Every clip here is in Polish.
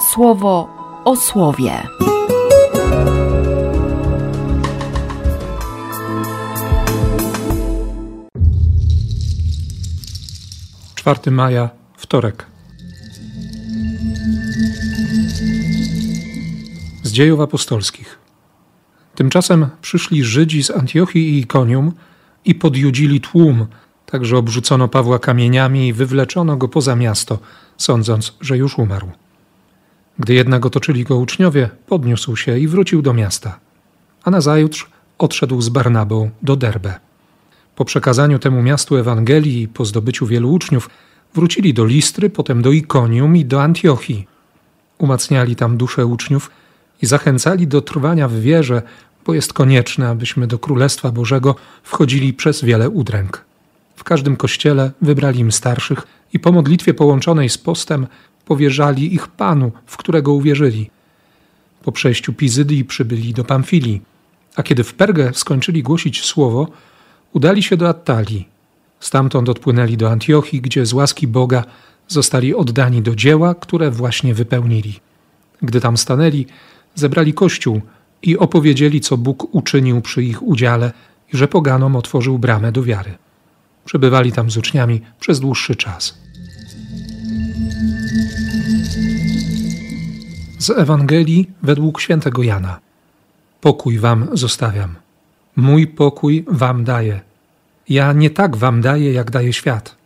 słowo o słowie. 4 maja, wtorek. Z dziejów apostolskich. Tymczasem przyszli Żydzi z Antiochii i Ikonium i podjudzili tłum, także obrzucono Pawła kamieniami i wywleczono go poza miasto, sądząc, że już umarł. Gdy jednak otoczyli go uczniowie, podniósł się i wrócił do miasta. A nazajutrz odszedł z Barnabą do Derbe. Po przekazaniu temu miastu Ewangelii i po zdobyciu wielu uczniów, wrócili do Listry, potem do Ikonium i do Antiochii. Umacniali tam duszę uczniów i zachęcali do trwania w wierze, bo jest konieczne, abyśmy do Królestwa Bożego wchodzili przez wiele udręk. W każdym kościele wybrali im starszych i po modlitwie połączonej z postem powierzali ich Panu, w którego uwierzyli. Po przejściu Pizydii przybyli do Pamfilii, a kiedy w Pergę skończyli głosić słowo, udali się do Attalii. Stamtąd odpłynęli do Antiochii, gdzie z łaski Boga zostali oddani do dzieła, które właśnie wypełnili. Gdy tam stanęli, zebrali kościół i opowiedzieli, co Bóg uczynił przy ich udziale i że poganom otworzył bramę do wiary. Przebywali tam z uczniami przez dłuższy czas. Z Ewangelii według świętego Jana. Pokój wam zostawiam. Mój pokój wam daję. Ja nie tak wam daję, jak daje świat.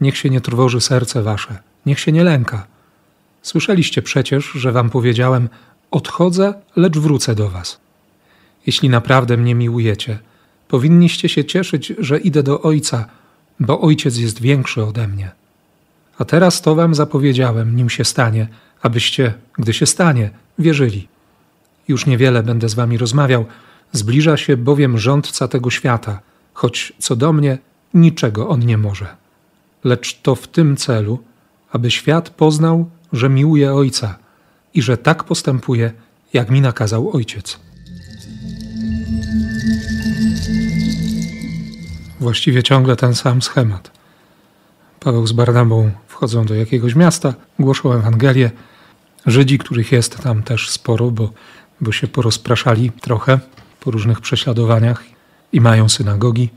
Niech się nie trwoży serce wasze, niech się nie lęka. Słyszeliście przecież, że wam powiedziałem: Odchodzę, lecz wrócę do was. Jeśli naprawdę mnie miłujecie, powinniście się cieszyć, że idę do Ojca, bo Ojciec jest większy ode mnie. A teraz to wam zapowiedziałem, nim się stanie, abyście, gdy się stanie, wierzyli. Już niewiele będę z wami rozmawiał, zbliża się bowiem rządca tego świata, choć co do mnie, niczego on nie może. Lecz to w tym celu, aby świat poznał, że miłuje Ojca i że tak postępuje, jak mi nakazał Ojciec. Właściwie ciągle ten sam schemat. Paweł z Barnabą wchodzą do jakiegoś miasta, głoszą Ewangelię. Żydzi, których jest tam też sporo, bo, bo się porozpraszali trochę po różnych prześladowaniach i mają synagogi,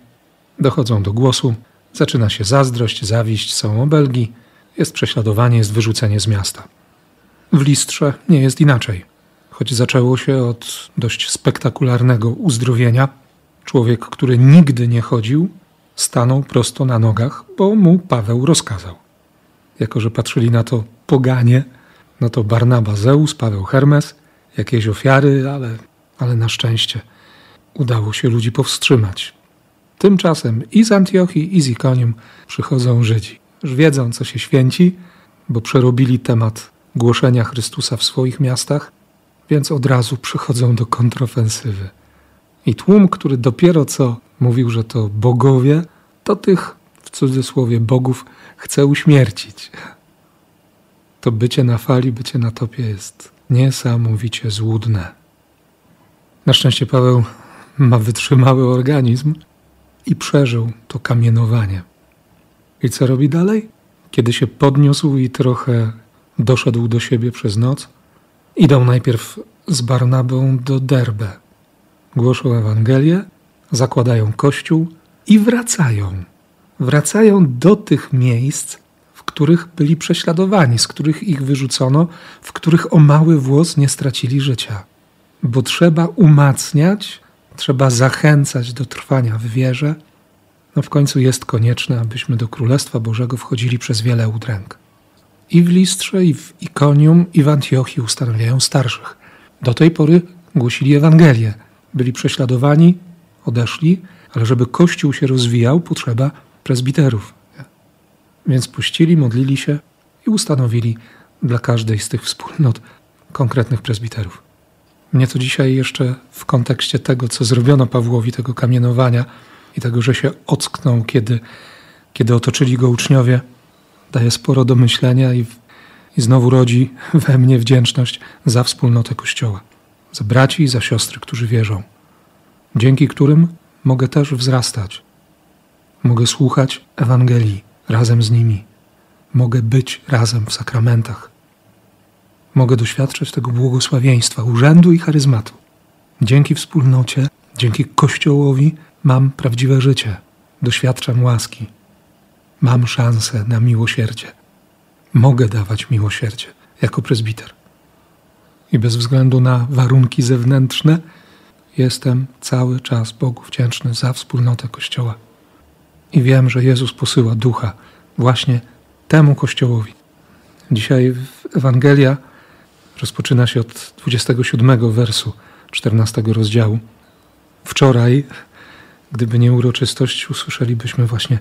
dochodzą do głosu, zaczyna się zazdrość, zawiść, są obelgi, jest prześladowanie, jest wyrzucenie z miasta. W Listrze nie jest inaczej. Choć zaczęło się od dość spektakularnego uzdrowienia, człowiek, który nigdy nie chodził, stanął prosto na nogach, bo mu Paweł rozkazał. Jako, że patrzyli na to poganie, no to Barnaba Zeus, Paweł Hermes, jakieś ofiary, ale, ale na szczęście udało się ludzi powstrzymać. Tymczasem i z Antiochii, i z Ikonium przychodzą Żydzi. Już wiedzą, co się święci, bo przerobili temat głoszenia Chrystusa w swoich miastach, więc od razu przychodzą do kontrofensywy. I tłum, który dopiero co mówił, że to bogowie, to tych w cudzysłowie bogów chce uśmiercić. To bycie na fali, bycie na topie jest niesamowicie złudne. Na szczęście Paweł ma wytrzymały organizm i przeżył to kamienowanie. I co robi dalej? Kiedy się podniósł i trochę doszedł do siebie przez noc, idą najpierw z Barnabą do Derbe. Głoszą Ewangelię, zakładają kościół i wracają. Wracają do tych miejsc, których byli prześladowani, z których ich wyrzucono, w których o mały włos nie stracili życia. Bo trzeba umacniać trzeba zachęcać do trwania w wierze, no w końcu jest konieczne, abyśmy do Królestwa Bożego wchodzili przez wiele udręk. I w Listrze, i w Ikonium, i w Antiochii ustanawiają starszych. Do tej pory głosili Ewangelię. Byli prześladowani, odeszli, ale żeby Kościół się rozwijał, potrzeba prezbiterów. Więc puścili, modlili się i ustanowili dla każdej z tych wspólnot konkretnych prezbiterów. Mnie to dzisiaj jeszcze w kontekście tego, co zrobiono Pawłowi, tego kamienowania i tego, że się ocknął, kiedy, kiedy otoczyli go uczniowie, daje sporo do myślenia i, i znowu rodzi we mnie wdzięczność za wspólnotę Kościoła, za braci i za siostry, którzy wierzą, dzięki którym mogę też wzrastać. Mogę słuchać Ewangelii razem z nimi. Mogę być razem w sakramentach. mogę doświadczać tego błogosławieństwa, urzędu i charyzmatu. Dzięki wspólnocie, dzięki Kościołowi mam prawdziwe życie, doświadczam łaski, mam szansę na miłosierdzie. Mogę dawać miłosierdzie jako prezbiter. I bez względu na warunki zewnętrzne, jestem cały czas Bogu wdzięczny za wspólnotę Kościoła. I wiem, że Jezus posyła ducha właśnie temu Kościołowi. Dzisiaj Ewangelia rozpoczyna się od 27 wersu 14 rozdziału. Wczoraj, gdyby nie uroczystość, usłyszelibyśmy właśnie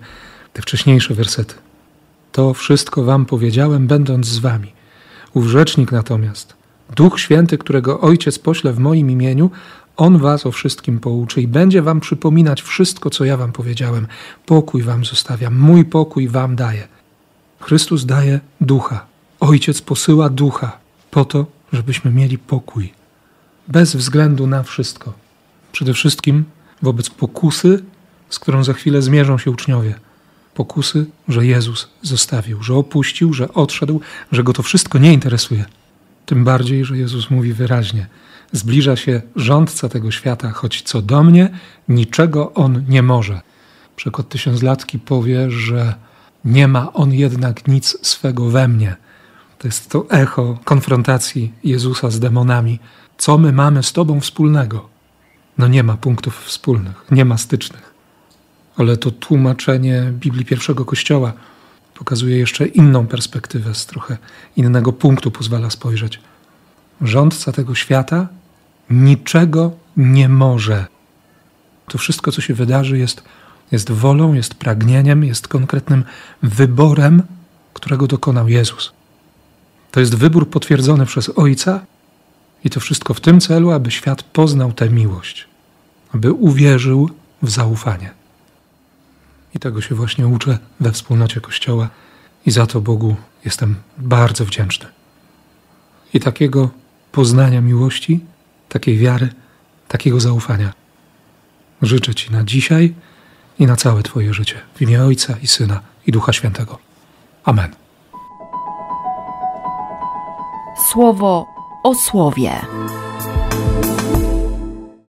te wcześniejsze wersety. To wszystko wam powiedziałem, będąc z wami. Ów rzecznik natomiast, Duch Święty, którego Ojciec pośle w moim imieniu, On was o wszystkim pouczy i będzie wam przypominać wszystko, co ja wam powiedziałem. Pokój wam zostawiam, mój pokój wam daję. Chrystus daje ducha. Ojciec posyła ducha po to, żebyśmy mieli pokój. Bez względu na wszystko. Przede wszystkim wobec pokusy, z którą za chwilę zmierzą się uczniowie. Pokusy, że Jezus zostawił, że opuścił, że odszedł, że go to wszystko nie interesuje. Tym bardziej, że Jezus mówi wyraźnie: Zbliża się rządca tego świata, choć co do mnie, niczego on nie może. Przykład tysiąclatki powie, że nie ma on jednak nic swego we mnie. To jest to echo konfrontacji Jezusa z demonami. Co my mamy z Tobą wspólnego? No nie ma punktów wspólnych, nie ma stycznych. Ale to tłumaczenie Biblii pierwszego Kościoła pokazuje jeszcze inną perspektywę, z trochę innego punktu pozwala spojrzeć. Rządca tego świata niczego nie może. To wszystko, co się wydarzy, jest, jest wolą, jest pragnieniem, jest konkretnym wyborem, którego dokonał Jezus. To jest wybór potwierdzony przez Ojca i to wszystko w tym celu, aby świat poznał tę miłość, aby uwierzył w zaufanie. I tego się właśnie uczę we wspólnocie Kościoła i za to Bogu jestem bardzo wdzięczny. I takiego poznania miłości, takiej wiary, takiego zaufania życzę Ci na dzisiaj i na całe Twoje życie. W imię Ojca i Syna i Ducha Świętego. Amen. Słowo o słowie.